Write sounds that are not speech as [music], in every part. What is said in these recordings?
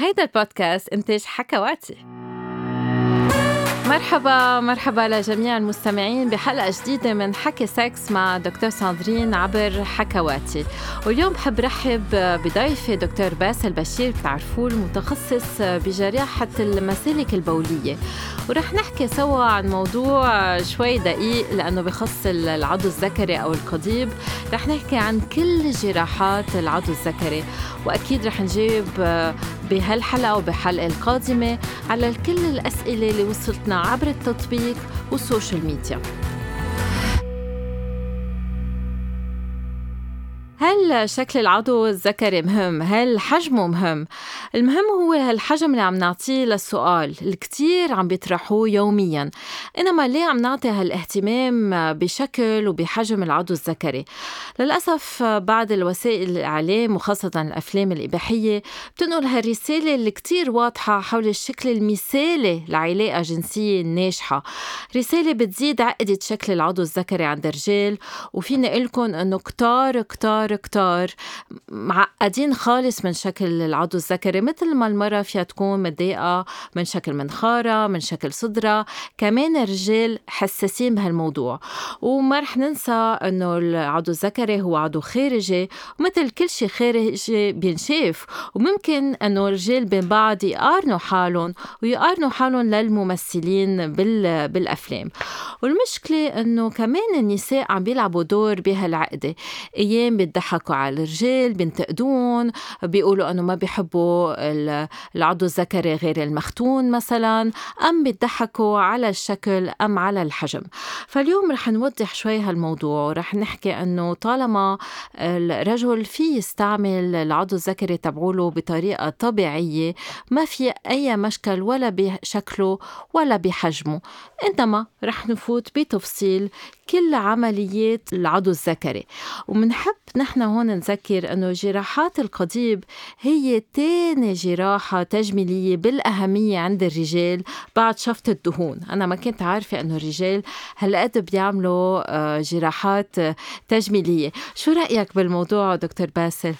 هيدا البودكاست إنتاج حكواتي. مرحبا مرحبا لجميع المستمعين بحلقة جديدة من حكي سكس مع دكتور ساندرين عبر حكواتي. واليوم بحب رحب بضيفي دكتور باسل بشير بتعرفوه المتخصص بجراحة المسالك البولية. ورح نحكي سوا عن موضوع شوي دقيق لأنه بخص العضو الذكري أو القضيب. رح نحكي عن كل جراحات العضو الذكري. وأكيد رح نجيب بهالحلقة وبحلقة القادمة على كل الأسئلة اللي وصلتنا عبر التطبيق والسوشيال ميديا. هل شكل العضو الذكري مهم؟ هل حجمه مهم؟ المهم هو هالحجم اللي عم نعطيه للسؤال اللي عم بيطرحوه يوميا إنما ليه عم نعطي هالاهتمام بشكل وبحجم العضو الذكري؟ للأسف بعض الوسائل الإعلام وخاصة الأفلام الإباحية بتنقل هالرسالة اللي كتير واضحة حول الشكل المثالي لعلاقة جنسية ناجحة رسالة بتزيد عقدة شكل العضو الذكري عند الرجال وفيني أقول لكم إنه كتار كتار كتار معقدين خالص من شكل العضو الذكري مثل ما المرة فيها تكون متضايقة من شكل منخارة من شكل صدرها كمان الرجال حساسين بهالموضوع. وما رح ننسى إنه العضو الذكري هو عضو خارجي ومثل كل شيء خارجي بينشاف. وممكن إنه الرجال بين بعض يقارنوا حالهم ويقارنوا حالهم للممثلين بال... بالأفلام. والمشكلة إنه كمان النساء عم بيلعبوا دور بهالعقدة. أيام بيضحكوا على الرجال بينتقدون بيقولوا إنه ما بيحبوا العضو الذكري غير المختون مثلا أم بيضحكوا على الشكل أم على الحجم. فاليوم رح نوضح شوي هالموضوع ورح نحكي إنه طالما الرجل في يستعمل العضو الذكري تبعوله بطريقة طبيعية ما في أي مشكل ولا بشكله ولا بحجمه. إنما رح نفوت بتفصيل كل عمليات العضو الذكري. ومنحب نحن هون نذكر أنه جراحات القضيب هي تاني جراحة تجميلية بالأهمية عند الرجال بعد شفط الدهون. أنا ما كنت عارفة أنه الرجال هالقد بيعملوا آه، جراحات تجميلية. شو رأيك بالموضوع دكتور باسل؟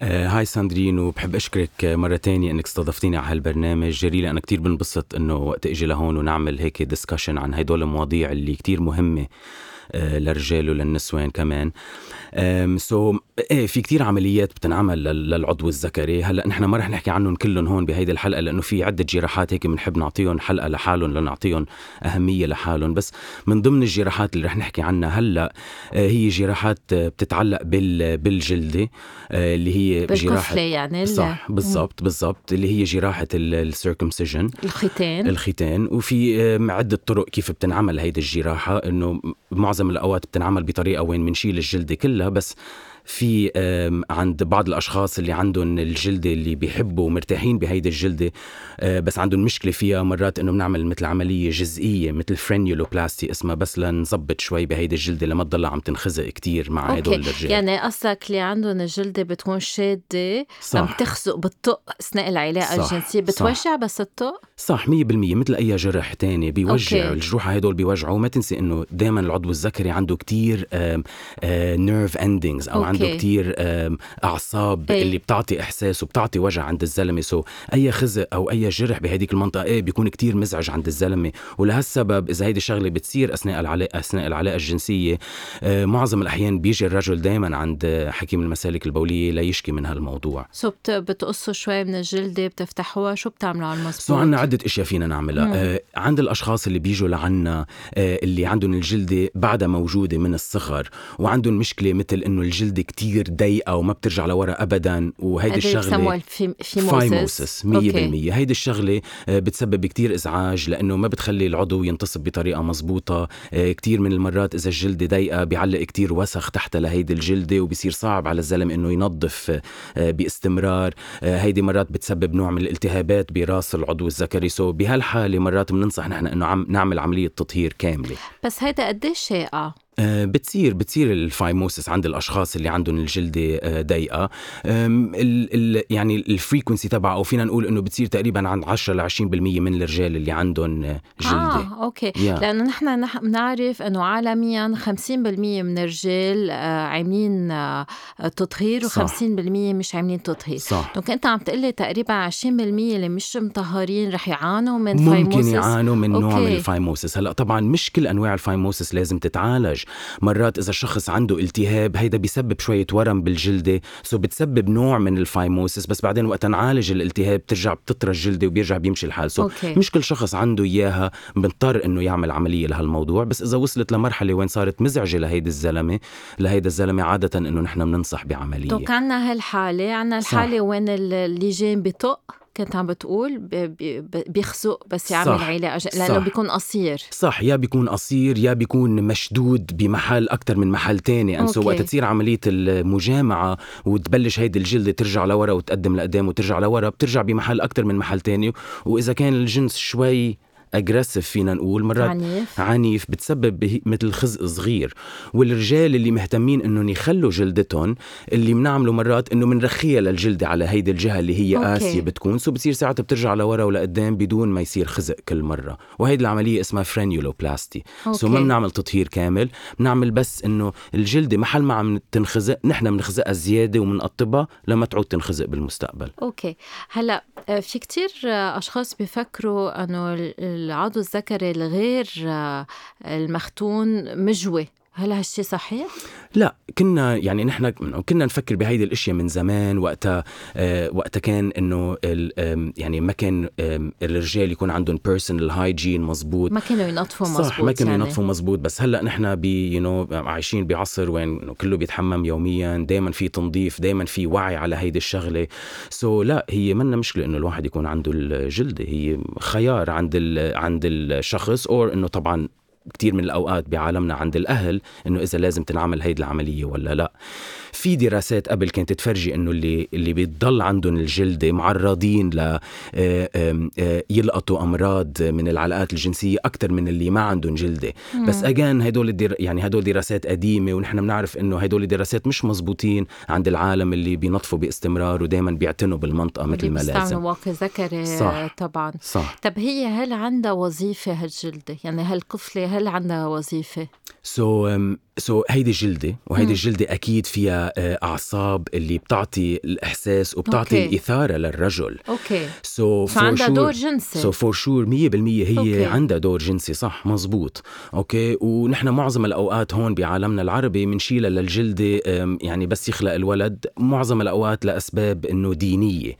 آه Hi ساندرين وبحب أشكرك مرة تانية إنك استضفتيني على هالبرنامج. really أنا كتير بنبسط إنه وقت إجي لهون ونعمل هيك discussion عن هدول المواضيع اللي كتير مهمة. آه للرجال وللنسوان كمان. So, إيه في كتير عمليات بتنعمل للعضو الذكري. هلأ نحن ما رح نحكي عنهم كلهم هون بهيدي الحلقة لأنه في عدة جراحات هيك بنحب نعطيهم حلقة لحالهم لنعطيهم أهمية لحالهم. بس من ضمن الجراحات اللي رح نحكي عنها هلأ آه، هي جراحات بتتعلق بال بالجلدة آه، اللي هي جراحة يعني صح بالضبط بالضبط اللي هي جراحة ال circumcision الختان. الختان. وفي عدة طرق كيف بتنعمل هيدي الجراحة إنه معظم الأوقات بتنعمل بطريقة وين بنشيل الجلده كلها بس في عند بعض الأشخاص اللي عندهم الجلدة اللي بيحبوا ومرتاحين بهيدي الجلدة آه، بس عندهم مشكلة فيها مرات انه بنعمل مثل عملية جزئية مثل فرينيولوبلاستي اسمها بس لنظبط شوي بهيدي الجلدة لما تضلها عم تنخزق كتير مع هدول الرجال يعني قصدك اللي عندهم الجلدة بتكون شادة صح. عم تخزق بالطق أثناء العلاقة صح. الجنسية بتوجع صح. بس الطق صح 100% مثل أي جرح تاني بيوجع okay. الجروح هدول بيوجعوا ما تنسي إنه دائما العضو الذكري عنده كتير nerve endings أو okay. عنده كتير أعصاب أي. اللي بتعطي إحساس وبتعطي وجع عند الزلمة. so أي خزق أو أي جرح بهديك المنطقة إيه بيكون كتير مزعج عند الزلمة. ولهالسبب إذا هيدي الشغله بتصير أثناء العلاقه أثناء العلاقة الجنسية آه، معظم الأحيان بيجي الرجل دائما عند حكيم المسالك البولية ليشكي من هالموضوع. so بتقصوا شوي من الجلدة بتفتحوها شو بتعملوا على المظبوط so عندنا عدة أشياء فينا نعملها. آه عند الأشخاص اللي بيجوا لعنا آه اللي عندهم الجلدة بعدها موجودة من الصغر وعندهم مشكلة مثل إنه الجلدة كتير ضيقه وما بترجع لورا ابدا وهيدي الشغلة phimosis 100% هيدي الشغلة آه، بتسبب كتير إزعاج لأنه ما بتخلي العضو ينتصب بطريقة مزبوطة. آه، كتير من المرات إذا الجلدة ضيقه بيعلق كتير وسخ تحت لهيدي الجلدة وبصير صعب على الزلمة إنه ينظف آه، باستمرار. هيدي مرات بتسبب نوع من الالتهابات براس العضو الذكري. so بهالحالة مرات بننصح نحن إنه عم نعمل عملية تطهير كاملة. بس هيدا قديش شائع؟ بتصير بتصير ال phimosis عند الأشخاص اللي عندهم الجلدة آه، ضيقة. يعني ال frequency تبعه أو فينا نقول إنه بتصير تقريبا عند 10 ل 20% من الرجال اللي عندهم جلدة. آه okay. Yeah. لأنه نحن بنعرف إنه عالميا 50% من الرجال عاملين تطهير و50% مش عاملين تطهير. صح. donc انت عم تقلي تقريبا 20% اللي مش مطهرين رح يعانوا من ممكن phimosis ممكن يعانوا من okay. نوع من ال phimosis هلأ طبعا مش كل أنواع ال phimosis لازم تتعالج. مرات إذا الشخص عنده التهاب هيدا بيسبب شوية ورم بالجلدة. so بتسبب نوع من ال phimosis بس بعدين وقت نعالج الالتهاب بترجع بتطرى الجلدة وبيرجع بيمشي الحال. so okay. مش كل شخص عنده إياها بنضطر إنه يعمل عملية لهالموضوع. بس إذا وصلت لمرحلة وين صارت مزعجة لهيدي الزلمة لهيدا الزلمة عادة إنه نحن بننصح بعملية. donc عنا هالحالة عنا الحالة صح. وين اللجام بطق؟ كنت عم بتقول بيخزق بس يعمل علاج لأنه بيكون قصير. صح يا بيكون قصير يا بيكون مشدود بمحل أكثر من محل تاني. and so وقت تصير عملية المجامعة وتبلش هيدي الجلده ترجع لورا وتقدم لقدام وترجع لورا بترجع بمحل أكثر من محل تاني. وإذا كان الجنس شوي aggressive فينا نقول مرات عنيف. عنيف بتسبب مثل خزق صغير. والرجال اللي مهتمين إنهم يخلوا جلدتهم اللي بنعمله مرات إنه بنرخيها للجلدة على هيدي الجهة اللي هي قاسية بتكون. so بتصير ساعتها بترجع لورا ولقدام بدون ما يصير خزق كل مرة. وهيدي العملية اسمها frenuloplasty. so ما بنعمل تطهير كامل بنعمل بس إنه الجلدة محل ما عم تنخزق نحن بنخزقها زيادة وبنقطبها لما تعود تنخزق بالمستقبل. okay. هلأ آه، في كتير آه، أشخاص بيفكروا إنه العضو الذكري الغير آه، المختون مش جوي. هل هالشي صحيح؟ لا كنا يعني نحن كنا نفكر بهيدي الأشياء من زمان وقتها آه وقتها كان إنه يعني ما كان الرجال يكون عندهم personal hygiene مزبوط ما كانوا ينظفوا مزبوط صح ما كانوا يعني. ينظفوا مزبوط بس هلأ نحن بي you know عايشين بعصر وين كله بيتحمم يوميا دائما في تنظيف دائما في وعي على هيدي الشغلة سو so لا هي منا مشكلة إنه الواحد يكون عنده الجلدة هي خيار عند عند الشخص أو إنه طبعا كتير من الأوقات بعالمنا عند الأهل إنه إذا لازم تنعمل هيدي العملية ولا لا. في دراسات قبل كانت تفرجي إنه اللي اللي بيضل عندهم الجلدة معرضين ل آه، آه، يلقطوا أمراض من العلاقات الجنسية أكثر من اللي ما عندهم جلدة. مم. بس اجان هدول الدر... يعني هدول دراسات قديمة ونحن بنعرف إنه هدول الدراسات مش مزبوطين عند العالم اللي بينظفوا باستمرار ودائما بيعتنوا بالمنطقة مثل ما لازم. واقي ذكري صح. طبعا. صح. طب هي هل عندها وظيفة هالجلدة؟ يعني هالقلفة هل عندها وظيفة؟ so, um, so, هيدي جلدة وهيدي الجلدة أكيد فيها آه، أعصاب اللي بتعطي الإحساس وبتعطي okay. الإثارة للرجل. okay. so فعندها دور جنسي. so for sure 100% هي okay. عندها دور جنسي صح مزبوط okay. ونحن معظم الأوقات هون بعالمنا العربي بنشيلها للجلدة يعني بس يخلق الولد. معظم الأوقات لأسباب إنه دينية.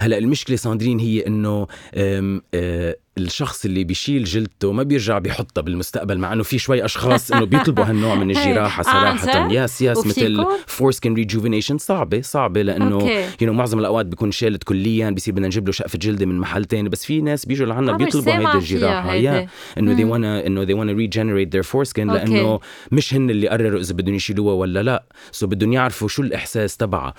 هلأ المشكلة ساندرين هي إنه آه، الشخص اللي بيشيل جلدته ما بيرجع بيحطها بالمستقبل مع إنه في شوي أشخاص إنه بيطلبوا هالنوع من [laughs] الجراحة صراحة. yes yes مثل foreskin rejuvenation صعبة صعبة لأنه you معظم الأوقات بيكون شالت كليا بصير بدنا نجيب له شقفة جلدة من محل تاني بس في ناس بيجوا لعنا بيطلبوا هيدي الجراحة. yeah إنه they wanna إنه they wanna regenerate their foreskin لأنه مش هن اللي قرروا إذا بدهم يشيلوها ولا لا. so بدهم يعرفوا شو الإحساس تبعها.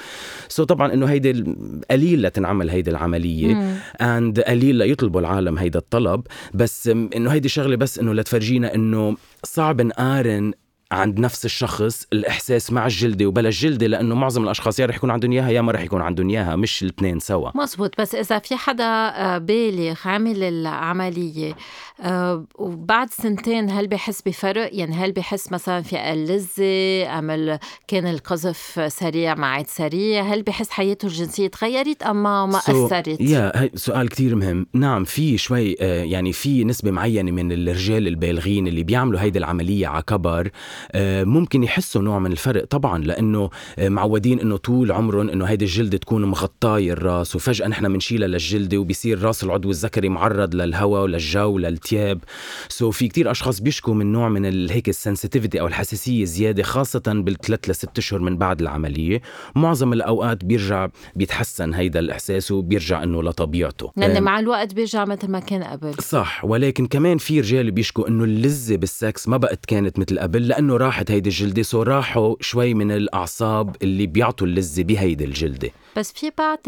so طبعا إنه هيدي قليل لتنعمل هيدي العملية. and قليل ليطلبوا العالم هيدا الطلب بس إنه هيدي شغلة بس إنه لتفرجينا إنه صعب نقارن عند نفس الشخص الإحساس مع الجلدة وبلا الجلدة لأنه معظم الأشخاص يا رح يكون عندهم إياها يا ما رح يكون عندهم إياها مش الاثنين سوا. مزبوط. بس إذا في حدا آه، بالغ عامل العملية آه، وبعد سنتين هل بحس بفرق؟ يعني هل بحس مثلا في أقل لذه ام كان القذف سريع ما عاد سريع؟ هل بحس حياته الجنسية تغيرت أم ما so, أثرت؟ يا yeah, سؤال كتير مهم. نعم في شوي آه، يعني في نسبة معينة من الرجال البالغين اللي بيعملوا هيدي العملية على كبر ممكن يحسوا نوع من الفرق طبعا لأنه آه، معودين إنه طول عمرهم إنه هيدي الجلدة تكون مغطاية الرأس وفجأة نحن بنشيلها للجلدة وبيصير رأس العضو الذكري معرض للهواء وللجو للتياب so في كتير أشخاص بيشكوا من نوع من هيك ال sensitivity أو الحساسية زيادة خاصة بالثلاث لست أشهر من بعد العملية. معظم الأوقات بيرجع بيتحسن هيدا الإحساس وبيرجع إنه لطبيعته. لأن مع الوقت بيرجع مثل ما كان قبل. صح ولكن كمان في رجال بيشكوا إنه اللذة بالسكس ما بقت كانت مثل قبل لأنه لأنه راحت هيدي الجلدة so راحوا شوي من الأعصاب اللي بيعطوا اللذة بهيدي الجلدة. بس في بعض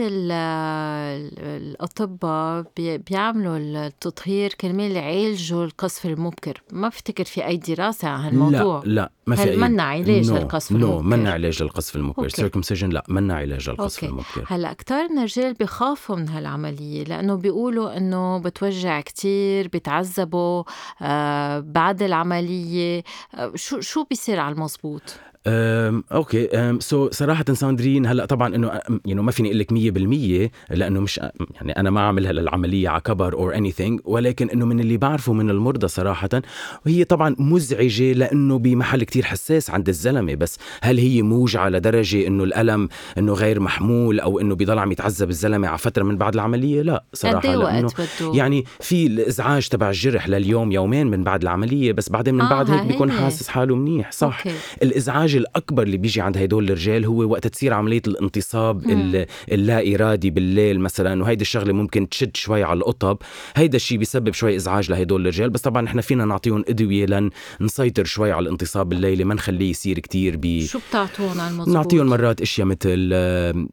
الأطباء بيعملوا التطهير كرمال يعالجوا القذف المبكر. ما بفتكر في أي دراسة عن هالموضوع. لا لا ما في هل منا علاج للقذف المبكر؟ no منا علاج للقذف المبكر. circumcision لا منا علاج للقذف okay. المبكر. هلأ كتار من الرجال بخافوا من هالعملية لأنه بيقولوا إنه بتوجع كتير بيتعذبوا آه بعد العملية. آه شو شو بيصير على المزبوط؟ um okay. um so صراحة ساندرين هلأ طبعا إنه يعني ما فيني أقول لك 100% لأنه مش يعني أنا ما عاملها للعمليه على كبر or any ولكن إنه من اللي بعرفه من المرضى صراحة وهي طبعا مزعجة لأنه بمحل كتير حساس عند الزلمة. بس هل هي موجعة لدرجة إنه الألم إنه غير محمول أو إنه بيضل عم يتعذب الزلمة على فترة من بعد العملية؟ لا صراحة لأنه يعني في الإزعاج تبع الجرح لليوم يومين من بعد العملية بس بعدين من آه بعد هيك بيكون حاسس حاله منيح صح. okay. الإزعاج الأكبر اللي بيجي عند هدول الرجال هو وقت تصير عملية الانتصاب اللا ارادي بالليل مثلا وهيدي الشغلة ممكن تشد شوي على القطب هيدا الشيء بيسبب شوي إزعاج لهدول الرجال بس طبعا إحنا فينا نعطيهم أدوية لنسيطر شوي على الانتصاب الليلي ما نخليه يصير كتير ب شو المزبوط؟ نعطيهم مرات أشياء مثل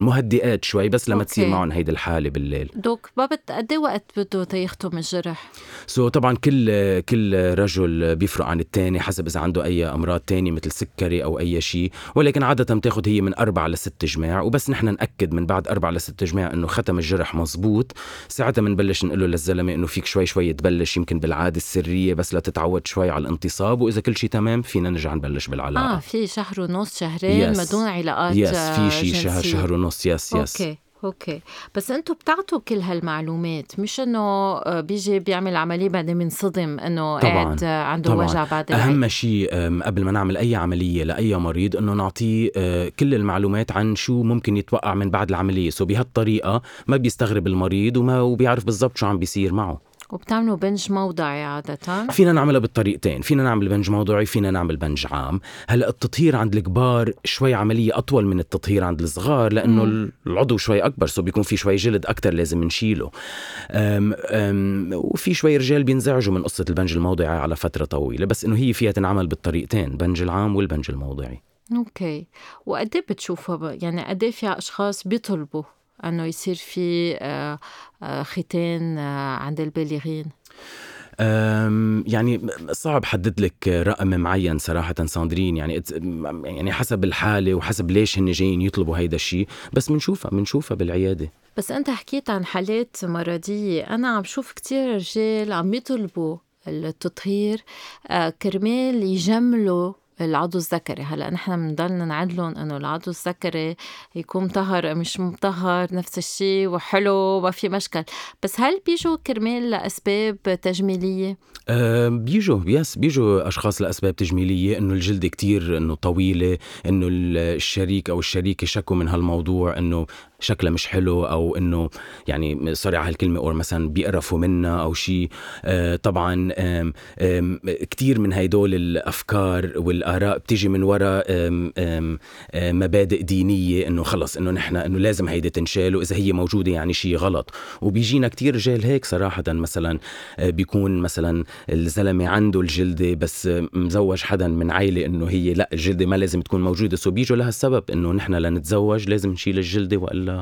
مهدئات شوي بس لما okay. تصير معهم هيدي الحالة بالليل Doc ما قد إيه وقت بده تيختم الجرح؟ so, طبعا كل كل رجل بيفرق عن الثاني حسب إذا عنده أي أمراض تانية مثل سكري أو أي شيء ولكن عادة بتاخد هي من أربع لست جمع وبس نحن نأكد من بعد أربع لست جمع إنه ختم الجرح مزبوط ساعتها بنبلش نقول له للزلمة إنه فيك شوي شوي تبلش يمكن بالعادة السرية بس لتتعود شوي على الانتصاب وإذا كل شيء تمام فينا نرجع نبلش بالعلاقة آه في شهر ونص شهرين yes. بدون علاقات yes. في شيء شهر شهر ونص yes yes okay. okay. بس أنتم بتعطوا كل هالمعلومات مش إنه آه، بيجي بيعمل عملية بعدين بنصدم إنه قاعد عنده طبعاً. وجع بعد أهم شيء قبل ما نعمل أي عملية لأي مريض إنه نعطيه آه، كل المعلومات عن شو ممكن يتوقع من بعد العملية. so بهالطريقة ما بيستغرب المريض وما وبيعرف بالضبط شو عم بيصير معه. وبتعملوا بنج موضعي عادة؟ فينا نعملها بالطريقتين، فينا نعمل بنج موضعي، فينا نعمل بنج عام، هلا التطهير عند الكبار شوي عملية أطول من التطهير عند الصغار لأنه مم. العضو شوي أكبر so بيكون في شوي جلد أكتر لازم نشيله. أم أم وفي شوي رجال بينزعجوا من قصة البنج الموضعي على فترة طويلة، بس إنه هي فيها تنعمل بالطريقتين، بنج العام والبنج الموضعي. okay، وقد إيه بتشوفوا يعني قد إيه في أشخاص بيطلبوا أنه يصير في آه، آه، ختان آه، عند البالغين. يعني صعب حدد لك رقم معين صراحة ساندرين. يعني يعني حسب الحالة وحسب ليش هن جايين يطلبوا هيدا الشيء بس بنشوفها بنشوفها بالعيادة. بس أنت حكيت عن حالات مرضية. أنا عم شوف كتير رجال عم يطلبوا التطهير كرمال يجملوا العضو الذكري. هلأ نحن بنضلنا نعدلهم إنه العضو الذكري يكون مطهر مش مطهر نفس الشيء وحلو ما في مشكل. بس هل بيجوا كرمال لأسباب تجميلية؟ أه بيجوا yes بيجوا أشخاص لأسباب تجميلية إنه الجلد كتير إنه طويلة إنه الشريك أو الشريكة شكوا من هالموضوع إنه شكلها مش حلو أو إنه يعني sorry على هالكلمة أو مثلا بيقرفوا منها أو شيء أه طبعا كتير من هيدول الأفكار والآراء بتيجي من وراء آم مبادئ دينية إنه خلص إنه نحن إنه لازم هيدي تنشال وإذا هي موجودة يعني شيء غلط. وبيجينا كتير رجال هيك صراحة مثلا آه، بيكون مثلا الزلمة عنده الجلدة بس مزوج حدا من عائله إنه هي لا الجلدة ما لازم تكون موجودة. سو بيجوا لهالسبب إنه نحن لنتزوج لازم نشيل الجلدة وألا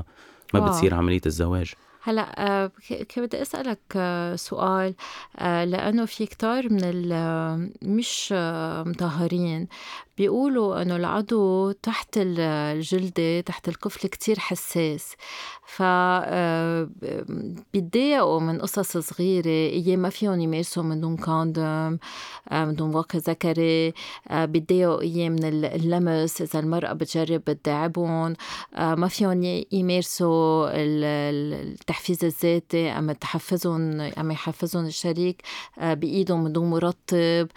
ما واو. بتصير عملية الزواج هلا آه، كنت بدي أسألك آه، سؤال آه، لأنه في كتار من مش مطهرين بيقولوا إنه العضو تحت الجلدة تحت القفل كتير حساس. ف بيتضايقوا من قصص صغيرة أيام ما فيهم يمارسوا من دون كوندوم من دون واقي ذكري بيتضايقوا أيام من اللمس إذا المرأة بتجرب بتداعبهم ما فيهم يمارسوا التحفيز الذاتي أما تحفزهم أما يحفزهم الشريك بإيدهم من دون مرطب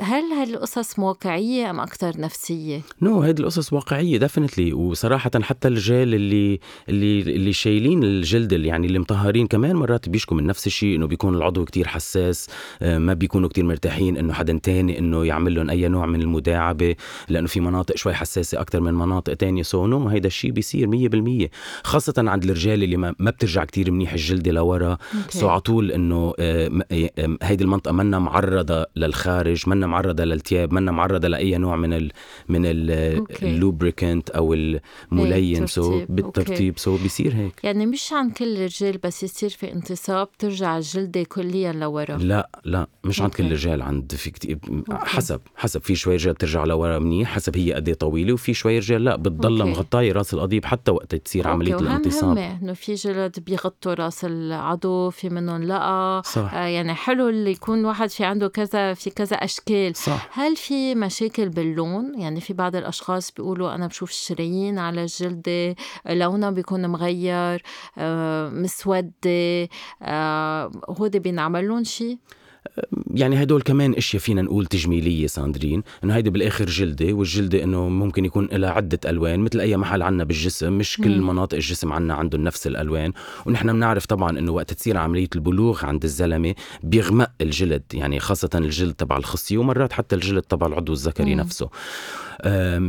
هل هالقصص واقعية أم أكثر نفسية؟ no, هيدي القصص واقعية definitely وصراحة حتى الرجال اللي اللي اللي شايلين الجلد اللي يعني اللي مطهرين كمان مرات بيشكوا من نفس الشيء إنه بيكون العضو كتير حساس آه، ما بيكونوا كتير مرتاحين إنه حدا تاني إنه يعمل لهم أي نوع من المداعبة لأنه في مناطق شوي حساسة أكثر من مناطق تانية. so no هيدا الشيء بيصير 100% خاصة عند الرجال اللي ما, ما بترجع كتير منيح الجلده لورا. so على طول إنه آه، آه، هيدي المنطقة منا معرضة للخارج منا معرضة للثياب منا معرضة لأي نوع من ال من ال lubricant أو الملين so بالترطيب so بيصير هيك. يعني مش عن كل الرجال بس يصير في انتصاب ترجع الجلده كليا لورا. لا لا مش عند كل الرجال. عند في كتير حسب حسب. في شوي رجال بترجع لورا منيح حسب هي قد إيه طويلة وفي شوي رجال لا بتضلها مغطايه راس القضيب حتى وقت تصير عملية الانتصاب. إنه في جلد بيغطوا راس العضو في منهم لا. صح. آه يعني حلو اللي يكون واحد في عنده كذا في كذا أشكال. صح. هل في مشاكل باللون. يعني في بعض الأشخاص بيقولوا أنا بشوف الشرايين على الجلده لونها بيكون مغير آه مسودة آه هودي بينعمل لهم شيء يعني هدول كمان إشياء فينا نقول تجميلية ساندرين إنه هيدي بالآخر جلدة والجلدة إنه ممكن يكون لها عدة ألوان مثل أي محل عنا بالجسم مش كل مم. مناطق الجسم عنا عندهم نفس الألوان ونحن بنعرف طبعا إنه وقت تصير عملية البلوغ عند الزلمة بيغمق الجلد يعني خاصة الجلد تبع الخصية ومرات حتى الجلد تبع العضو الذكري مم. نفسه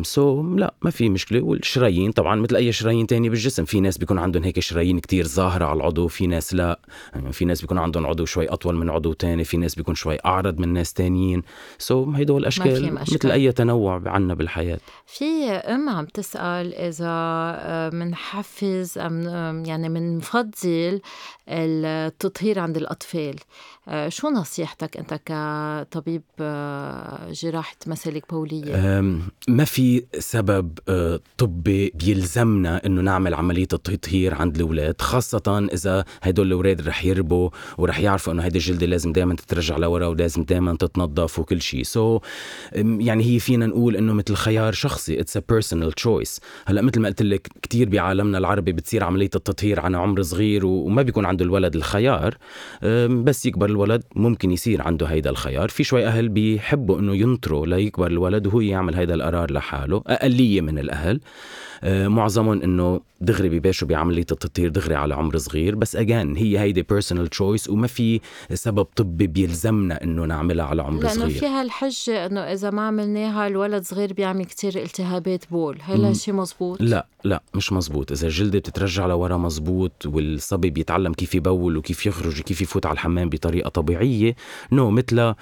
so, لا ما في مشكلة. والشرايين طبعا مثل أي شرايين تاني بالجسم في ناس بيكون عندهم هيك شرايين كتير ظاهرة على العضو في ناس لا. يعني في ناس بيكون عندهم عضو شوي أطول من عضو تاني في ناس بيكون شوي أعرض من ناس تانيين. so, هدول أشكال مثل أي تنوع عنا بالحياة. في أم عم تسأل إذا بنحفز يعني بنفضل التطهير عند الأطفال. شو نصيحتك أنت كطبيب آه، جراحة مسالك بولية؟ ما في سبب آه، طبي بيلزمنا إنه نعمل عملية التطهير عند الأولاد خاصة إذا هدول الأولاد رح يربوا ورح يعرفوا إنه هيدي الجلدة لازم دائما تترجع لورا ولازم دائما تتنظف وكل شيء so, يعني هي فينا نقول إنه مثل خيار شخصي it's a personal choice هلأ مثل ما قلت لك كثير بعالمنا العربي بتصير عملية التطهير عن عمر صغير وما بيكون عنده الولد الخيار بس يكبر الولد ممكن يصير عنده هيدا الخيار. في شوي أهل بيحبوا إنه ينطروا ليكبر الولد وهو يعمل هيدا القرار لحاله أقلية من الأهل. آه، معظمهم إنه دغري بباشروا بعملية التطهير دغري على عمر صغير. بس again هي هيدي personal choice وما في سبب طبي بيلزمنا إنه نعملها على عمر لأنه صغير. لأنه فيها الحجه إنه إذا ما عملناها الولد صغير بيعمل كتير التهابات بول. هل هالشيء مزبوط؟ لا لا مش مزبوط. إذا الجلده بتترجع لورا مزبوط والصبي بيتعلم كيف يبول وكيف يخرج وكيف يفوت على الحمام بطريقة طبيعية no, مثل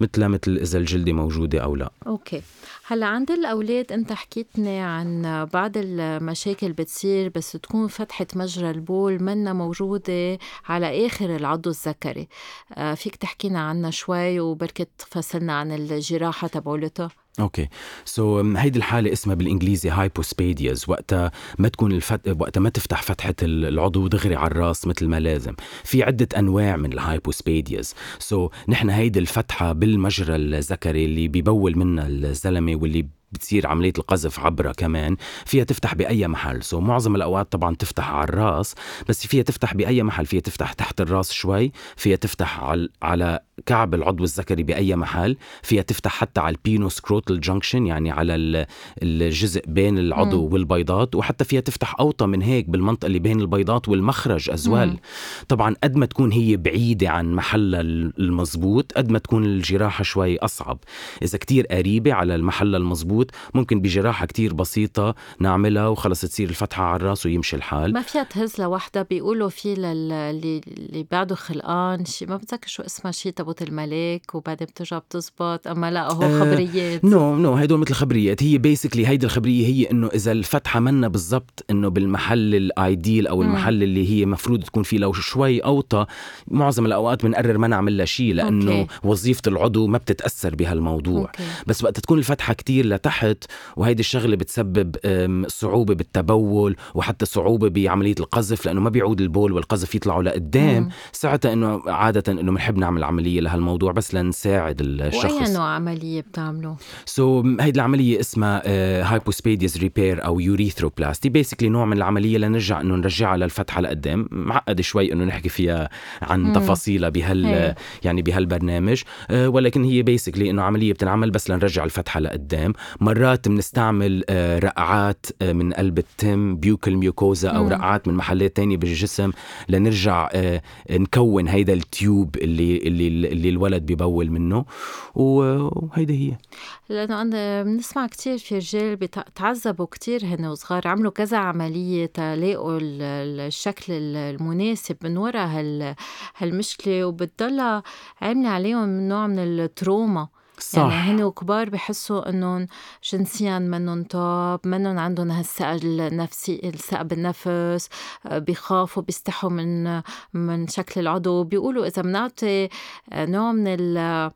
مثل مثل إذا الجلدة موجودة أو لا. okay. هلا عند الأولاد أنت حكيتني عن بعض المشاكل بتصير بس تكون فتحه مجرى البول منا موجودة على آخر العضو الذكري. آه، فيك تحكينا عنها شوي وبركة تفصلنا عن الجراحة تبعولتها؟ okay. so, هيدي الحالة اسمها بالإنجليزي hypospadias وقتها ما تكون الفت... وقتها ما تفتح فتحة العضو دغري على الراس مثل ما لازم. في عدة أنواع من ال hypospadias so, نحن هيدي الفتحة بالمجرى الذكري اللي بيبول منها الزلمة واللي بتصير عملية القذف عبرها كمان فيها تفتح بأي محل. so معظم الأوقات طبعا تفتح على الراس بس فيها تفتح بأي محل. فيها تفتح تحت الراس شوي فيها تفتح على, على كعب العضو الذكري بأي محل فيها تفتح حتى على ال penoscrotal junction يعني على الجزء بين العضو م. والبيضات وحتى فيها تفتح أوطى من هيك بالمنطقة اللي بين البيضات والمخرج as well طبعا قد ما تكون هي بعيدة عن محلها المزبوط قد ما تكون الجراحة شوي أصعب. إذا كتير قريبة على المحل المزبوط ممكن بجراحة كتير بسيطة نعملها وخلص تصير الفتحة على الرأس ويمشي الحال. ما فيها تهز لوحدها؟ بيقولوا في للي اللي بعده خلقان شيء ما بتذكر شو اسمها شيء تبوت الملك وبعدين بترجع بتزبط. أما لا هو آه، خبريات. no no هدول مثل خبريات. هي basically هيدي الخبرية هي إنه إذا الفتحة منا بالضبط إنه بالمحل ال ideal أو المحل اللي هي مفروض تكون فيه لو شوي أوطى معظم الأوقات بنقرر ما نعمل لها شيء لأنه okay. وظيفة العضو ما بتتأثر بهالموضوع. okay. بس وقت تكون الفتحة كتير لتحت وهيدي الشغلة بتسبب صعوبة بالتبول وحتى صعوبة بعملية القذف لأنه ما بيعود البول والقذف يطلعوا لقدام. ساعتها إنه عادة إنه بنحب نعمل عملية عملية لهالموضوع بس لنساعد الشخص وأي نوع عملية بتعملوا so, هيدي العملية اسمها hypospadias repair أو urethroplasty basically نوع من العملية لنرجع إنه نرجعها للفتحة لقدام معقد شوي إنه نحكي فيها عن. تفاصيلها بهال هي. يعني بهالبرنامج آه، ولكن هي بيسكلي إنه عملية بتنعمل بس لنرجع الفتحة لقدام مرات بنستعمل آه، رقعات آه، من قلب التم بيوكل ميوكوزا أو مم. رقعات من محلات تانية بالجسم لنرجع نكون هيدا التيوب اللي اللي اللي الولد ببول منه وهيدي هي. لأنه أنا بنسمع كثير في رجال بتعذبوا كثير هن وصغار عملوا كذا عملية تلاقوا الشكل المناسب من وراء هالمشكلة وبتضلها عاملة عليهم نوع من ال trauma. صح. يعني هن وكبار بحسوا إنهم جنسيا منهم توب منهم عندهم هالثقة النفسي الثقة بالنفس بيخافوا بيستحوا من من شكل العضو بيقولوا إذا بنعطي نوع من ال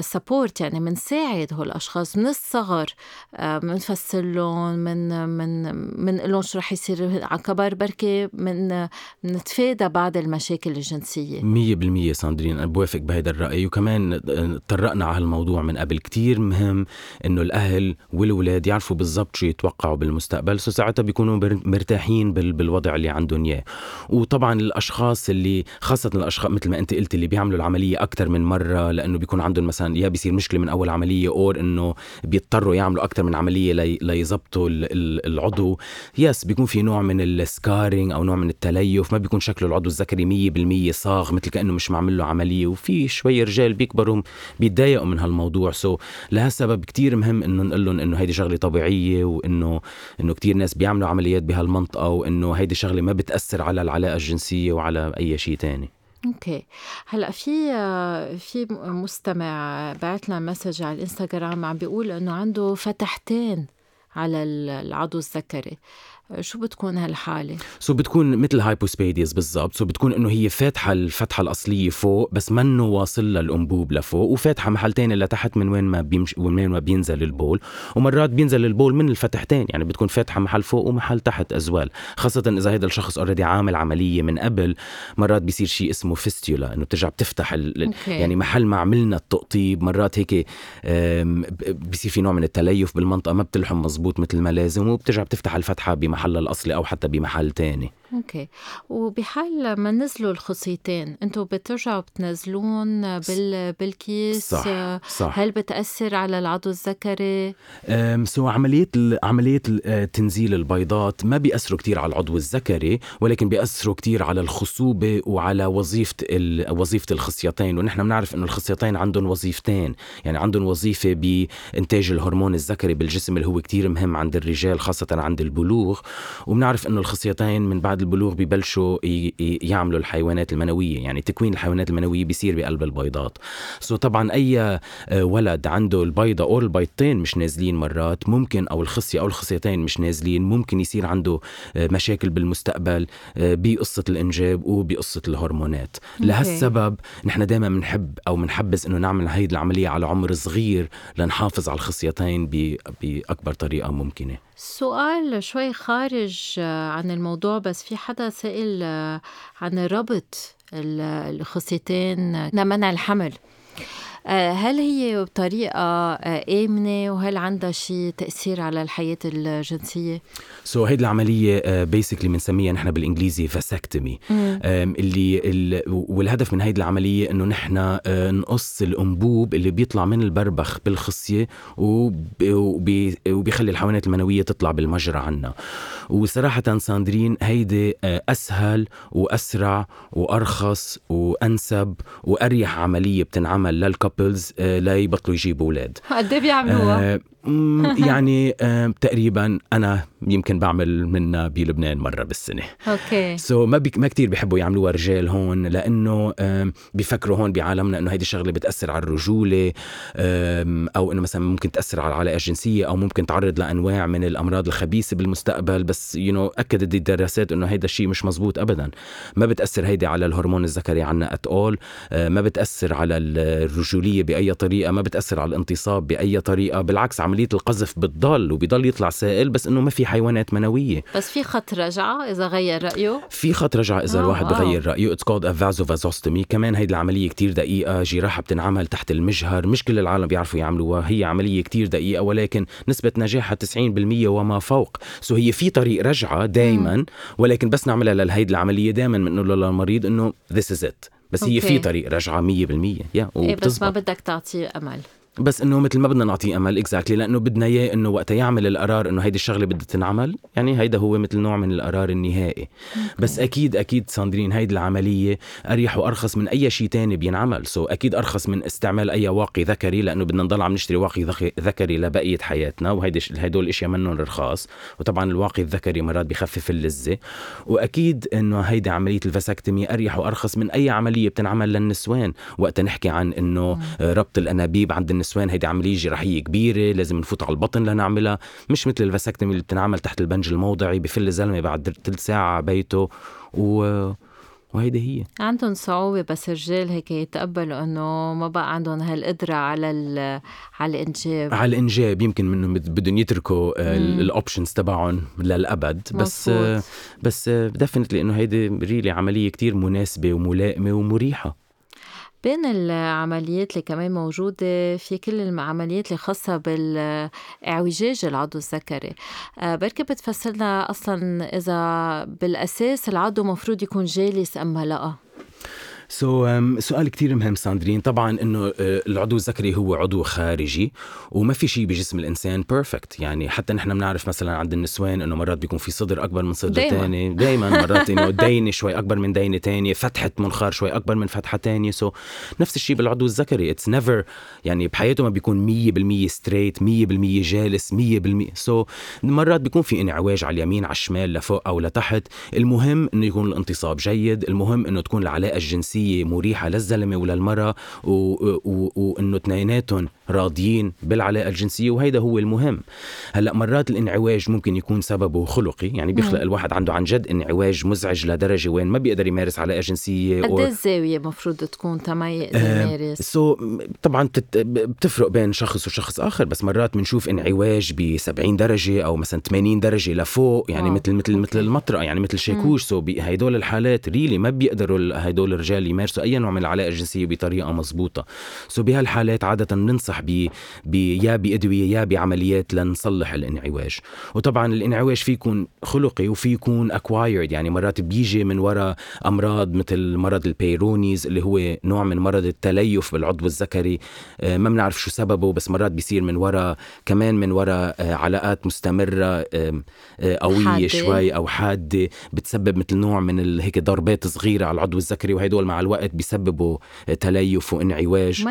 support يعني بنساعد هول الأشخاص من الصغر بنفسر لهم من من من لهم شو رح يصير على كبر بركي من نتفادى بعض المشاكل الجنسية. 100% ساندرين أنا بوافق بهذا الرأي. وكمان تطرقنا على هالموضوع من قبل. كتير مهم إنه الأهل والولاد يعرفوا بالضبط شو يتوقعوا بالمستقبل. سو ساعتها بيكونوا مرتاحين بالوضع اللي عندهم إياه. وطبعا الأشخاص اللي خاصة الاشخاص مثل ما أنت قلت اللي بيعملوا العملية أكثر من مرة لأنه بيكون عندهم مثلا يا بيصير مشكلة من أول عملية أو إنه بيضطروا يعملوا أكثر من عملية لي ليظبطوا العضو. yes بيكون في نوع من ال scarring أو نوع من التليف ما بيكون شكله العضو الذكري 100% صاغ مثل كأنه مش معمل له عملية وفي شوي رجال بيكبروا بيتضايقوا من هالموضوع. so لهالسبب كتير مهم إنه نقول لهم إنه هيدي شغلة طبيعية وإنه إنه كثير ناس بيعملوا عمليات بهالمنطقة وإنه هيدي شغلة ما بتأثر على العلاقة الجنسية وعلى أي شيء تاني. okay. هلأ في في مستمع بعت لنا message على الإنستغرام عم بيقول إنه عنده فتحتين على العضو الذكري. شو بتكون هالحالة؟ so بتكون مثل hypospadias بالضبط so بتكون إنه هي فاتحة الفتحة الأصلية فوق بس منه واصل للأنبوب لفوق وفاتحة محل تاني لتحت من وين ما بيمش وين وين ما بينزل البول ومرات بينزل البول من الفتحتين يعني بتكون فاتحة محل فوق ومحل تحت as well خاصة إذا هذا الشخص already عامل عملية من قبل مرات بيصير شيء اسمه fistula إنه بترجع بتفتح ال... okay. يعني محل ما عملنا التقطيب مرات هيك بيصير في نوع من التليف بالمنطقة ما بتلحم مزبوط مثل ما لازم وبترجع بتفتح الفتحة بمحلها الأصلي أو حتى بمحل تاني. okay. وبحال ما نزلوا الخصيتين أنتم بترجعوا بتنزلون بال بالكيس؟ صح صح. هل بتأثر على العضو الذكري؟ so عملية عملية آه، تنزيل البيضات ما بيأثروا كتير على العضو الذكري ولكن بيأثروا كتير على الخصوبة وعلى وظيفة وظيفة الخصيتين. ونحن بنعرف إنه الخصيتين عندهم وظيفتين. يعني عندهم وظيفة بإنتاج الهرمون الذكري بالجسم اللي هو كتير مهم عند الرجال خاصة عند البلوغ. وبنعرف إنه الخصيتين من بعد البلوغ ببلشوا يعملوا الحيوانات المنوية يعني تكوين الحيوانات المنوية بيصير بقلب البيضات. so طبعا أي آه، ولد عنده البيضة أو البيضتين مش نازلين مرات ممكن أو الخصية أو الخصيتين مش نازلين ممكن يصير عنده آه، مشاكل بالمستقبل آه، بقصة الإنجاب وبقصة الهرمونات. لهالسبب نحن دائما بنحب أو بنحبذ إنه نعمل هيدي العملية على عمر صغير لنحافظ على الخصيتين بأكبر طريقة ممكنة. سؤال شوي خارج آه، عن الموضوع بس في حدا سأل آه، عن ربط الخصيتين لمنع الحمل. آه، هل هي بطريقة آه، آمنة؟ وهل عندها شيء تأثير على الحياة الجنسية؟ so, هيدي العملية basically بنسميها نحن بالإنجليزي vasectomy اللي والهدف من هيدي العملية إنه نحن آه، نقص الأنبوب اللي بيطلع من البربخ بالخصية وبيخلي الحيوانات المنوية تطلع بالمجرى عنا. وصراحة ساندرين هيدي أسهل وأسرع وأرخص وأنسب وأريح عملية بتنعمل لل cou couples آه، لا يبطلوا يجيبوا أولاد قد إيه بيعملوها؟ آه، [laughs] يعني آه، تقريبا أنا يمكن بعمل منها بلبنان مرة بالسنة. okay. so ما بي ما كثير بيحبوا يعملوها رجال هون لأنه بيفكروا هون بعالمنا إنه هيدي الشغله بتأثر على الرجولة أو إنه مثلا ممكن تأثر على العلاقه الجنسيه أو ممكن تعرض لأنواع من الأمراض الخبيثة بالمستقبل. بس you know اكدت الدراسات إنه هيدا الشيء مش مزبوط ابدا. ما بتأثر هيدي على الهرمون الذكري عنا at all ما بتأثر على الرجولية بأي طريقة. ما بتأثر على الانتصاب بأي طريقة. بالعكس عم عمليه القذف بتضل وبيضل يطلع سائل بس إنه ما في حيوانات منوية. بس في خط رجعة إذا غير رأيه؟ في خط رجعة إذا آه الواحد آه. بغير رأيه. it's called vasovasostomy كمان هيدي العملية كتير دقيقة. جراحة بتنعمل تحت المجهر. مش كل العالم بيعرفوا يعملوها. هي عملية كتير دقيقة ولكن نسبة نجاحها 90% وما فوق. so هي في طريق رجعة دائما ولكن بس نعملها لهيدي العملية دائما بنقول للمريض إنه this is it بس هي okay. في طريق رجعة 100% yeah بس ما بدك تعطيه أمل. بس إنه مثل ما بدنا نعطيه أمل exactly لأنه بدنا إياه إنه وقت يعمل القرار إنه هيدي الشغلة بدها تنعمل يعني هيدا هو مثل نوع من القرار النهائي. بس أكيد أكيد ساندرين هيدي العملية أريح وأرخص من أي شيء تاني بينعمل. so أكيد أرخص من استعمال أي واقي ذكري لأنه بدنا نضل عم نشتري واقي ذكري لبقية حياتنا وهيدي هدول الأشياء منهم رخاص وطبعا الواقي الذكري مرات بخفف اللذة. وأكيد إنه هيدي عملية الفاسكتمي أريح وأرخص من أي عملية بتنعمل للنسوان. وقت نحكي عن إنه ربط الأنابيب عند النسوان هيدي عملية جراحية كبيرة لازم نفوت على البطن لنعملها. مش مثل الفاسكتمي اللي بتنعمل تحت البنج الموضعي بفل الزلمه بعد ثلث ساعة بيته. و... وهيدي هي. عندهم صعوبة بس الرجال هيك يتقبلوا إنه ما بقى عندهم هالقدرة على على الإنجاب. على الإنجاب يمكن منهم بد- بدهم يتركوا. ال options تبعهم للأبد. بس. آه، بس definitely إنه هيدي really عملية كتير مناسبة وملائمة ومريحة. بين العمليات اللي كمان موجودة في كل العمليات اللي خاصة بالإعوجاج العضو الذكري. آه، بركي بتفسر لنا أصلا إذا بالأساس العضو مفروض يكون جالس أم لا. so, um, سؤال كتير مهم ساندرين. طبعا إنه uh, العضو الذكري هو عضو خارجي وما في شيء بجسم الإنسان perfect يعني حتى نحن بنعرف مثلا عند النسوان إنه مرات بيكون في صدر أكبر من صدر. تاني. دائما مرات إنه دينه شوي أكبر من دينه تانية فتحة منخار شوي أكبر من فتحة تانية. so, نفس الشيء بالعضو الذكري. it's never يعني بحياته ما بيكون 100% straight 100% جالس 100% so, مرات بيكون في انعواج على اليمين على الشمال لفوق أو لتحت. المهم إنه يكون الانتصاب جيد. المهم إنه تكون العلاقة الجنسية مريحة للزلمة وللمرأة وإنه اثنيناتهم راضيين بالعلاقة الجنسية وهيدا هو المهم. هلأ مرات الانعواج ممكن يكون سببه خلقي يعني بيخلق مم. الواحد عنده عن جد انعواج مزعج لدرجة وين ما بيقدر يمارس علاقة جنسية قد إيه الزاوية مفروض تكون تما يقدر آه، يمارس so طبعا بتفرق بين شخص وشخص آخر بس مرات بنشوف انعواج ب 70 درجة أو مثلا 80 درجة لفوق يعني مثل مثل. مثل المطرقة يعني مثل شاكوش so بهدول الحالات really ما بيقدروا هدول الرجال يمارسوا أي نوع من العلاقة الجنسية بطريقة مزبوطه so بهالحالات عادة بننصح ب ب يا بأدوية يا بعمليات لنصلح الانعواج وطبعا الانعواج في يكون خلقي وفي يكون acquired يعني مرات بيجي من وراء أمراض مثل مرض ال Peyronie's اللي هو نوع من مرض التليف بالعضو الذكري. آه، ما بنعرف شو سببه بس مرات بيصير من وراء كمان من وراء آه، علاقات مستمرة آه، قوية حادة. شوي أو حادة. بتسبب مثل نوع من هيك ضربات صغيرة على العضو الذكري وهدول مع الوقت بيسببوا تليف وانعواج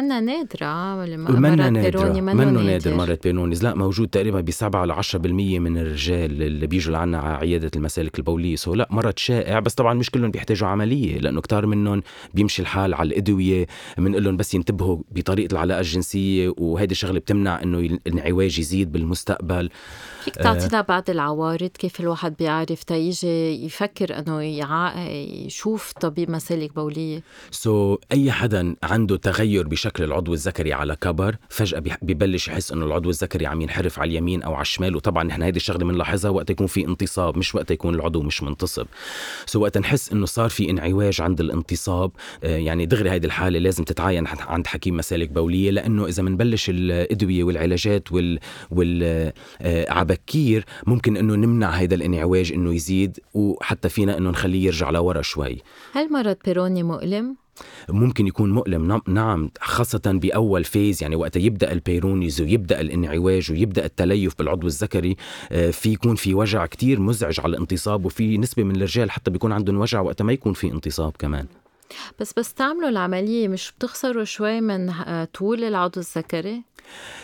منا ما- منا نادرة بيروني منه منه نادر؟ مرض بيرونيز لا موجود تقريبا ب 7 ل 10% من الرجال اللي بيجوا لعنا على عيادة المسالك البولية سو لا مرض شائع بس طبعا مش كلهم بيحتاجوا عملية لأنه كتار منهم بيمشي الحال على الأدوية بنقول لهم بس ينتبهوا بطريقة العلاقة الجنسية وهيدي الشغلة بتمنع إنه الانعواج يزيد بالمستقبل. فيك تعطينا بعض العوارض كيف الواحد بيعرف تيجي يفكر إنه يع... يشوف طبيب مسالك بولية؟ so, أي حدا عنده تغير بشكل العضو الذكري على كبر فجأة ببلش يحس إنه العضو الذكري عم ينحرف على اليمين أو على الشمال. وطبعا نحن هيدي الشغلة بنلاحظها وقت يكون في انتصاب مش وقت يكون العضو مش منتصب. so وقت نحس إنه صار في انعواج عند الانتصاب آه، يعني دغري هيدي الحالة لازم تتعاين عند- عند حكيم مسالك بولية. لأنه إذا بنبلش الأدوية والعلاجات وال وال عبكير ممكن إنه نمنع هيدا الانعواج إنه يزيد وحتى فينا إنه نخليه يرجع لورا شوي هل مرض بيروني مؤلم؟ ممكن يكون مؤلم نعم- نعم خاصة بأول phase يعني وقت يبدأ ال Peyronie's ويبدأ الانعواج ويبدأ التليف بالعضو الذكري آه، في يكون في وجع كتير مزعج على الانتصاب وفي نسبة من الرجال حتى بيكون عندهم وجع وقت ما يكون في انتصاب كمان بس بس تعملوا العملية مش بتخسروا شوي من آه، طول العضو الذكري؟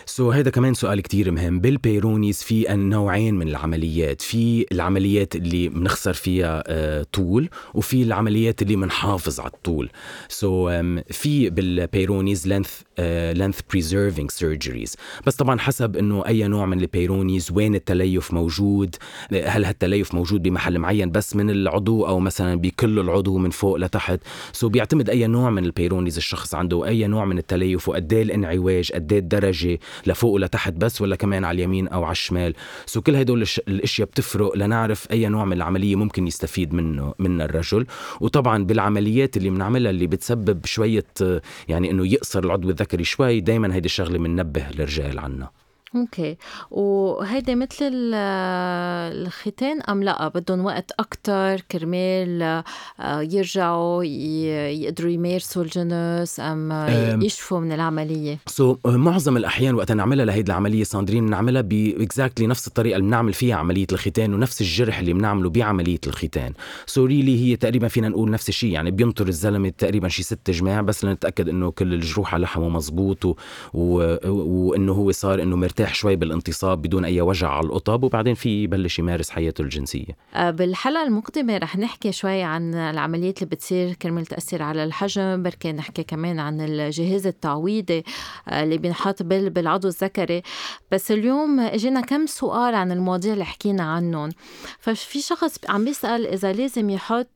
so هذا كمان سؤال كتير مهم. بال Peyronie's في نوعين من العمليات. في العمليات اللي بنخسر فيها آه، طول وفي العمليات اللي بنحافظ على الطول. so في بال Peyronie's length length preserving surgeries بس طبعا حسب إنه أي نوع من ال Peyronie's وين التليف موجود هل هالتليف موجود بمحل معين بس من العضو أو مثلا بكل العضو من فوق لتحت؟ so بيعتمد أي نوع من ال Peyronie's الشخص عنده واي نوع من التليف وقد إيه الانعواج قد إيه الدرجة لفوق ولتحت بس ولا كمان على اليمين أو على الشمال. so كل هدول الأشياء بتفرق لنعرف أي نوع من العملية ممكن يستفيد منه من الرجل. وطبعا بالعمليات اللي بنعملها اللي بتسبب شوية يعني إنه يقصر العضو الذكري شوي دائما هيدي الشغلة بننبه الرجال عنها okay. وهيدي مثل الختان أم لا؟ بدهم وقت أكثر كرمال آه، يرجعوا يقدروا يمارسوا الجنس أم يشفوا من العملية؟ so, معظم الأحيان وقت نعملها لهيدي العملية ساندرين بنعملها ب exactly نفس الطريقة اللي بنعمل فيها عملية الختان ونفس الجرح اللي بنعمله بعملية الختان. so, really هي تقريبا فينا نقول نفس الشيء يعني بينطر الزلمة تقريبا شي ست جمع بس لنتأكد إنه كل الجروح على لحموا مزبوط و... و... وإنه هو صار إنه مرتاح يرتاح شوي بالانتصاب بدون أي وجع على القطب وبعدين في يبلش يمارس حياته الجنسية. آه، بالحلقة المقبلة رح نحكي شوي عن العمليات اللي بتصير كرمال تاثر على الحجم بركي نحكي كمان عن الجهاز التعويضي آه، اللي بينحط بالعضو الذكري. بس اليوم إجينا كم سؤال عن المواضيع اللي حكينا عنهم. ففي شخص عم بيسأل إذا لازم يحط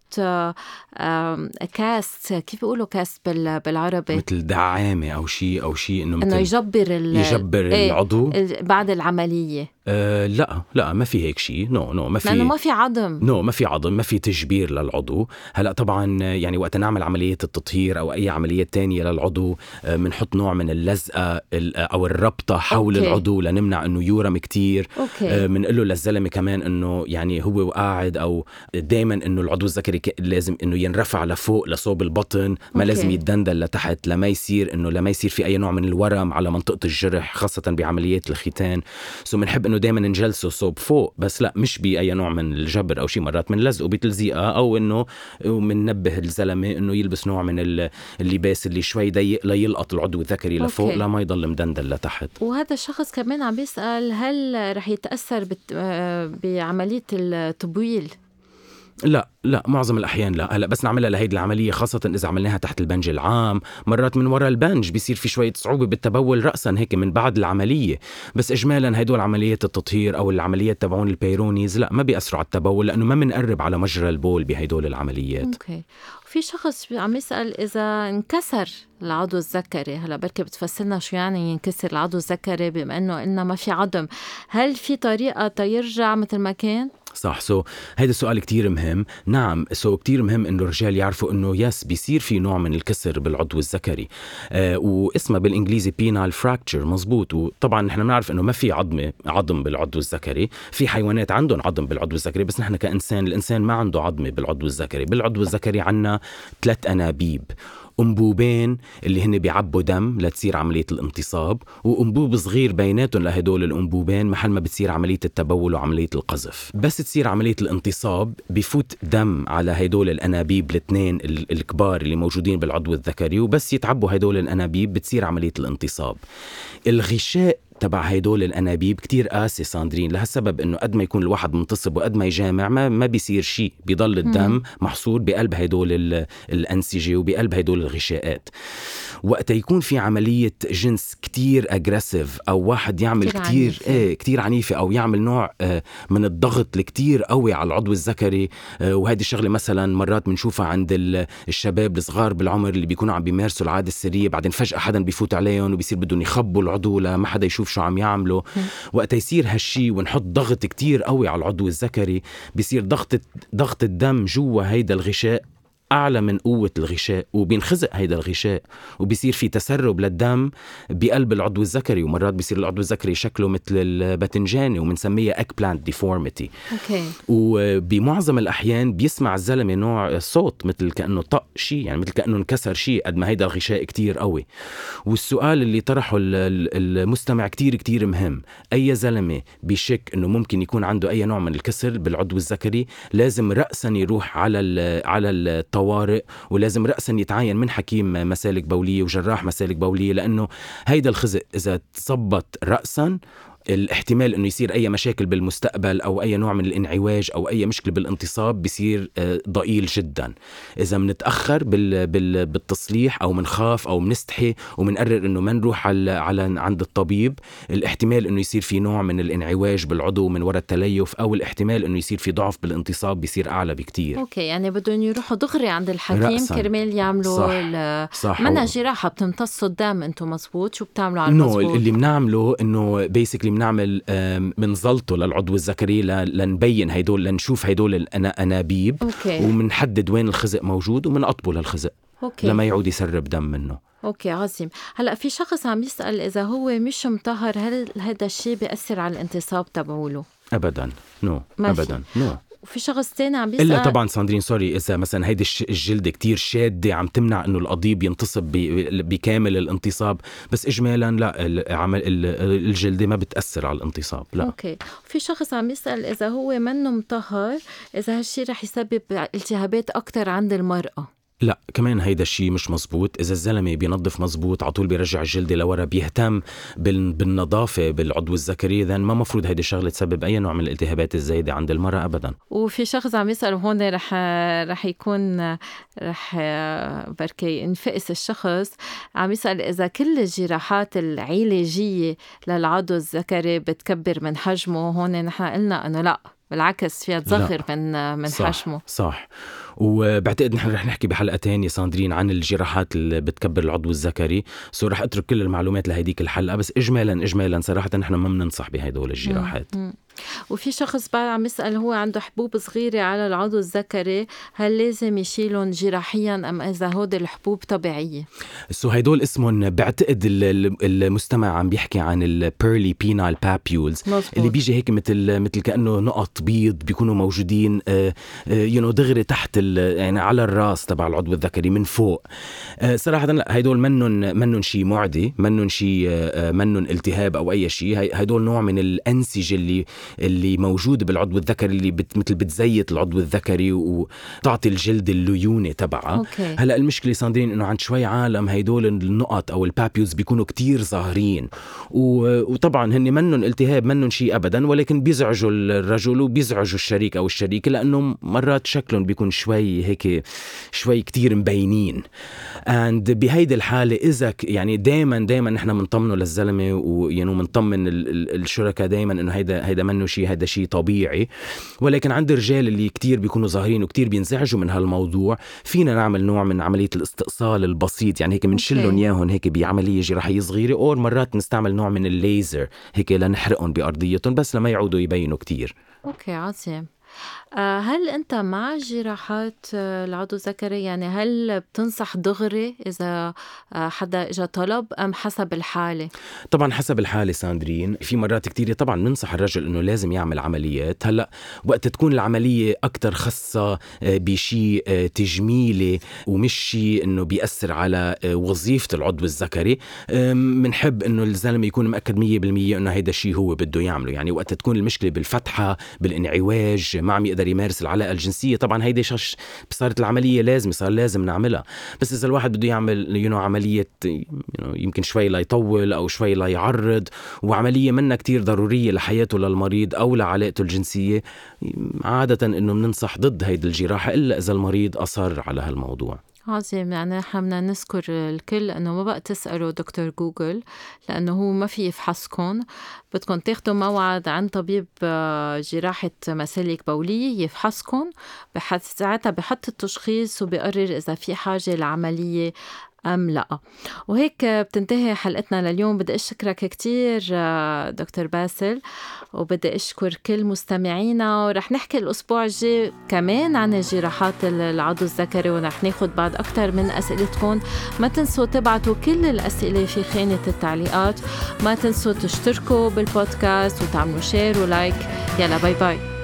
cast كيف بيقولوا cast بالعربي؟ مثل دعامة أو شيء أو شيء إنه إنه يجبر يجبر إيه العضو. بعد العملية. آه لا لا ما في هيك شيء no no ما في لأنه ما في عظم. no ما في عظم ما في تجبير للعضو. هلأ طبعا يعني وقت نعمل عمليه التطهير أو أي عمليات تانية للعضو بنحط آه نوع من اللزقة أو الربطة حول okay. العضو لنمنع إنه يورم okay. بنقول آه له للزلمة كمان إنه يعني هو قاعد أو دائما إنه العضو الذكري لازم إنه ينرفع لفوق لصوب البطن ما okay. لازم يتدندل لتحت لما يصير إنه لما يصير في أي نوع من الورم على منطقة الجرح خاصة بعمليات الختان. so بنحب إنه دائما نجلسه صوب فوق بس لا مش بأي نوع من الجبر أو شيء مرات بنلزقه بتلزيقة أو إنه بننبه الزلمة إنه يلبس نوع من اللباس اللي شوي ضيق ليلقط العضو الذكري لفوق لا ما يضل مدندل لتحت. وهذا الشخص كمان عم بيسأل هل رح يتأثر آه، بعملية التبويل؟ لا لا معظم الأحيان لا. هلأ بس نعملها لهيدي العملية خاصة إذا عملناها تحت البنج العام. مرات من وراء البنج بيصير في شوية صعوبة بالتبول راسا هيك من بعد العملية. بس اجمالا هدول عمليات التطهير أو العمليات تبعون ال Peyronie's لا ما بيأثروا على التبول لأنه ما بنقرب على مجرى البول بهدول العمليات. okay. في شخص عم يسأل إذا انكسر العضو الذكري هلأ بركي بتفسرنا شو يعني ينكسر العضو الذكري بما إنه قلنا ما في عظم هل في طريقة تيرجع مثل ما كان؟ صح. so هيدا السؤال كتير مهم. نعم so كتير مهم إنه الرجال يعرفوا إنه yes بيصير في نوع من الكسر بالعضو الذكري. آه واسمها بالإنجليزي penile fracture مزبوط. وطبعا نحن بنعرف إنه ما في عظمه عظم بالعضو الذكري. في حيوانات عندهم عظم بالعضو الذكري بس نحن كإنسان الإنسان ما عنده عظمه بالعضو الذكري. بالعضو الذكري عندنا ثلاث أنابيب. انبوبين اللي هن بيعبوا دم لتصير عملية الانتصاب وانبوب صغير بيناتهم لهدول الانبوبين محل ما بتصير عملية التبول وعملية القذف. بس تصير عملية الانتصاب بفوت دم على هدول الأنابيب الاثنين الكبار اللي موجودين بالعضو الذكري وبس يتعبوا هدول الأنابيب بتصير عملية الانتصاب. الغشاء تبع هيدول الأنابيب كتير قاسي ساندرين. لهالسبب إنه قد ما يكون الواحد منتصب وقد ما يجامع ما, ما بيصير شيء. بيضل الدم محصور بقلب هيدول الانسجه وبقلب هيدول الغشاءات. وقت يكون في عملية جنس كتير اجريسيف أو واحد يعمل كتير كتير, إيه كتير عنيفة أو يعمل نوع آه، من الضغط الكتير قوي على العضو الذكري آه، وهذه الشغلة مثلا مرات بنشوفها عند الشباب الصغار بالعمر اللي بيكونوا عم بيمارسوا العادة السرية بعدين فجأة حدا بيفوت عليهم وبيصير بدهم يخبوا العضو لما حدا يشوف شو عم يعملوا. وقت يصير هالشي ونحط ضغط كتير قوي على العضو الذكري بيصير ضغط ضغط الدم جوا هيدا الغشاء. أعلى من قوة الغشاء وبينخزق هيدا الغشاء وبيصير في تسرب للدم بقلب العضو الذكري ومرات بيصير العضو الذكري شكله مثل الباذنجاني وبنسميها eggplant deformity okay. وبمعظم الأحيان بيسمع الزلمة نوع صوت مثل كأنه طق شيء يعني مثل كأنه انكسر شيء قد ما هيدا الغشاء كتير قوي. والسؤال اللي طرحه المستمع كتير كتير مهم أي زلمة بشك إنه ممكن يكون عنده أي نوع من الكسر بالعضو الذكري؟ لازم راسا يروح على ال على ال الطوارئ ولازم رأسا يتعين من حكيم مسالك بولية وجراح مسالك بولية لأنه هيدا الخزق إذا تظبط رأسا الاحتمال إنه يصير أي مشاكل بالمستقبل أو أي نوع من الانعواج أو أي مشكلة بالانتصاب بصير آه، ضئيل جدا. إذا بنتاخر بال بال بالتصليح أو بنخاف أو بنستحي وبنقرر إنه ما نروح على على عند الطبيب الاحتمال إنه يصير في نوع من الانعواج بالعضو من وراء التليف أو الاحتمال إنه يصير في ضعف بالانتصاب بيصير أعلى بكتير. okay يعني بدهم يروحوا دغري عند الحكيم كرمال يعملوا صح, صح. منا جراحه بتمتصوا الدم أنتم مزبوط؟ شو بتعملوا على المزبوط؟ no, اللي بنعمله إنه basically بنعمل بنزلطه للعضو الذكري لنبين هدول لنشوف هدول الانابيب okay. وبنحدد وين الخزق موجود وبنقطبه للخزق okay. لما يعود يسرب دم منه okay عظيم هلأ في شخص عم يسأل إذا هو مش مطهر هل هذا الشيء بيأثر على الانتصاب تبعوله ابدا no no. ابدا no no. وفي شخص تاني عم بيسأل. الا طبعا ساندرين sorry إذا مثلا هيدي الجلد كتير شادة عم تمنع إنه القضيب ينتصب بكامل الانتصاب بس اجمالا لا العمل الجلده ما بتأثر على الانتصاب لا. okay. في شخص عم يسأل إذا هو منه مطهر إذا هالشيء رح يسبب التهابات أكثر عند المرأة. لا كمان هيدا الشيء مش مزبوط. إذا الزلمة بينظف مزبوط على طول بيرجع الجلد لورا بيهتم بالنظافة بالعضو الذكري اذا ما مفروض هيدي الشغلة تسبب أي نوع من الالتهابات الزايدة عند المرأة ابدا. وفي شخص عم يسأل هون رح رح يكون رح بركي ينفقس الشخص عم يسأل إذا كل الجراحات العلاجية للعضو الذكري بتكبر من حجمه؟ هون نحن قلنا إنه لا بالعكس فيها تصغر من من صح حجمه. صح. وبعتقد نحن رح نحكي بحلقة تانية ساندرين عن الجراحات اللي بتكبر العضو الذكري. so رح أترك كل المعلومات لهديك الحلقة بس اجمالا اجمالا صراحة نحن ما بننصح بهدول الجراحات. وفي شخص بعد عم يسأل هو عنده حبوب صغيرة على العضو الذكري هل لازم يشيلهم جراحيا أم إذا هود الحبوب طبيعية؟ so هدول اسمهم بعتقد المستمع عم بيحكي عن ال pearly penile papules اللي بيجي هيك مثل مثل كأنه نقط بيض بيكونوا موجودين you آه، know آه، دغري تحت يعني على الراس تبع العضو الذكري من فوق. آه، صراحة لا هدول منن منن شيء معدي منن شيء منن التهاب أو أي شيء هدول نوع من الأنسجة اللي اللي موجود بالعضو الذكري اللي بت مثل بتزيت العضو الذكري وتعطي الجلد الليونة تبعها. هلا المشكلة ساندرين إنه عند شوي عالم هيدول النقط أو ال papules بيكونوا كتير ظاهرين وطبعا هن منن التهاب منن شيء ابدا ولكن بيزعجوا الرجل وبيزعجوا الشريك أو الشريكة لأنه مرات شكلهم بيكون شوي هيك شوي كتير مبينين. اند بهيدي الحالة إذا يعني دائما دائما نحن بنطمنه للزلمة ويعني بنطمن الشركاء دائما إنه هيدا هيدا منه شيء هذا شيء طبيعي. ولكن عند الرجال اللي كتير بيكونوا ظاهرين وكتير بينزعجوا من هالموضوع فينا نعمل نوع من عملية الاستئصال البسيط. يعني هيك بنشلهم إياهم هيك بعملية جراحيه صغيره أو مرات نستعمل نوع من الليزر هيك لنحرقهم بأرضيتهم بس لما يعودوا يبينوا كتير. أوكي عظيم. آه، هل أنت مع جراحات آه، العضو الذكري؟ يعني هل بتنصح دغري إذا آه، حدا إجا طلب أم حسب الحالة؟ طبعا حسب الحالة ساندرين. في مرات كتيرة طبعا ننصح الرجل أنه لازم يعمل عمليات. هلأ وقت تكون العملية أكتر خاصة بشيء تجميلي ومش شيء أنه بيأثر على وظيفة العضو الذكري. بنحب أنه الزلمة يكون مأكد 100% أنه هيدا الشيء هو بده يعمله. يعني وقت تكون المشكلة بالفتحة بالانعواج ما عم يقدر يمارس العلاقة الجنسية. طبعا هيدي شش صارت العملية لازمه صار لازم نعملها. بس إذا الواحد بده يعمل يو عملية يمكن شوي ليطول أو شوي ليعرض وعملية منا كتير ضرورية لحياته للمريض أو لعلاقته الجنسية عادة إنه بننصح ضد هيدي الجراحة إلا إذا المريض أصر على هالموضوع. عظيم. يعني نحن بدنا نذكر الكل انه ما بقى تسألوا دكتور جوجل لأنه هو ما في يفحصكم بدكم تاخذوا موعد عند طبيب آه، جراحة مسالك بولية يفحصكم ساعتها بحط التشخيص وبيقرر إذا في حاجة لعملية أم لا. وهيك بتنتهي حلقتنا لليوم. بدي أشكرك كتير آه، دكتور باسل وبدي أشكر كل مستمعينا. ورح نحكي الأسبوع الجاي كمان عن جراحات العضو الذكري ورح ناخد بعد أكثر من أسئلتكم. ما تنسوا تبعتوا كل الأسئلة في خانة التعليقات. ما تنسوا تشتركوا بالبودكاست وتعملوا share و like. يلا bye bye